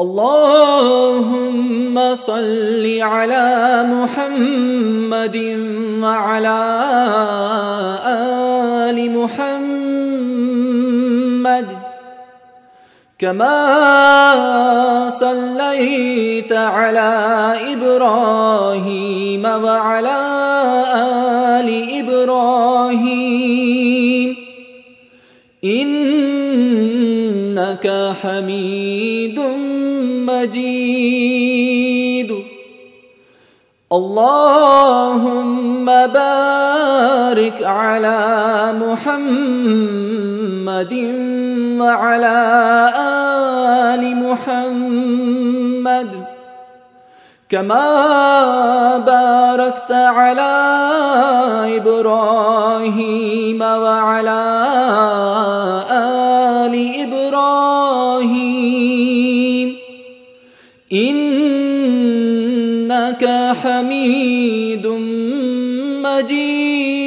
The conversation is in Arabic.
اللهم صل على محمد وعلى آل محمد. كما صليت على إبراهيم وعلى آل إبراهيم. إنك حميد مجيد. اللهم بارك على محمد وعلى آل محمد. كما باركت على إبراهيم وعلى آل إنك حميد مجيد.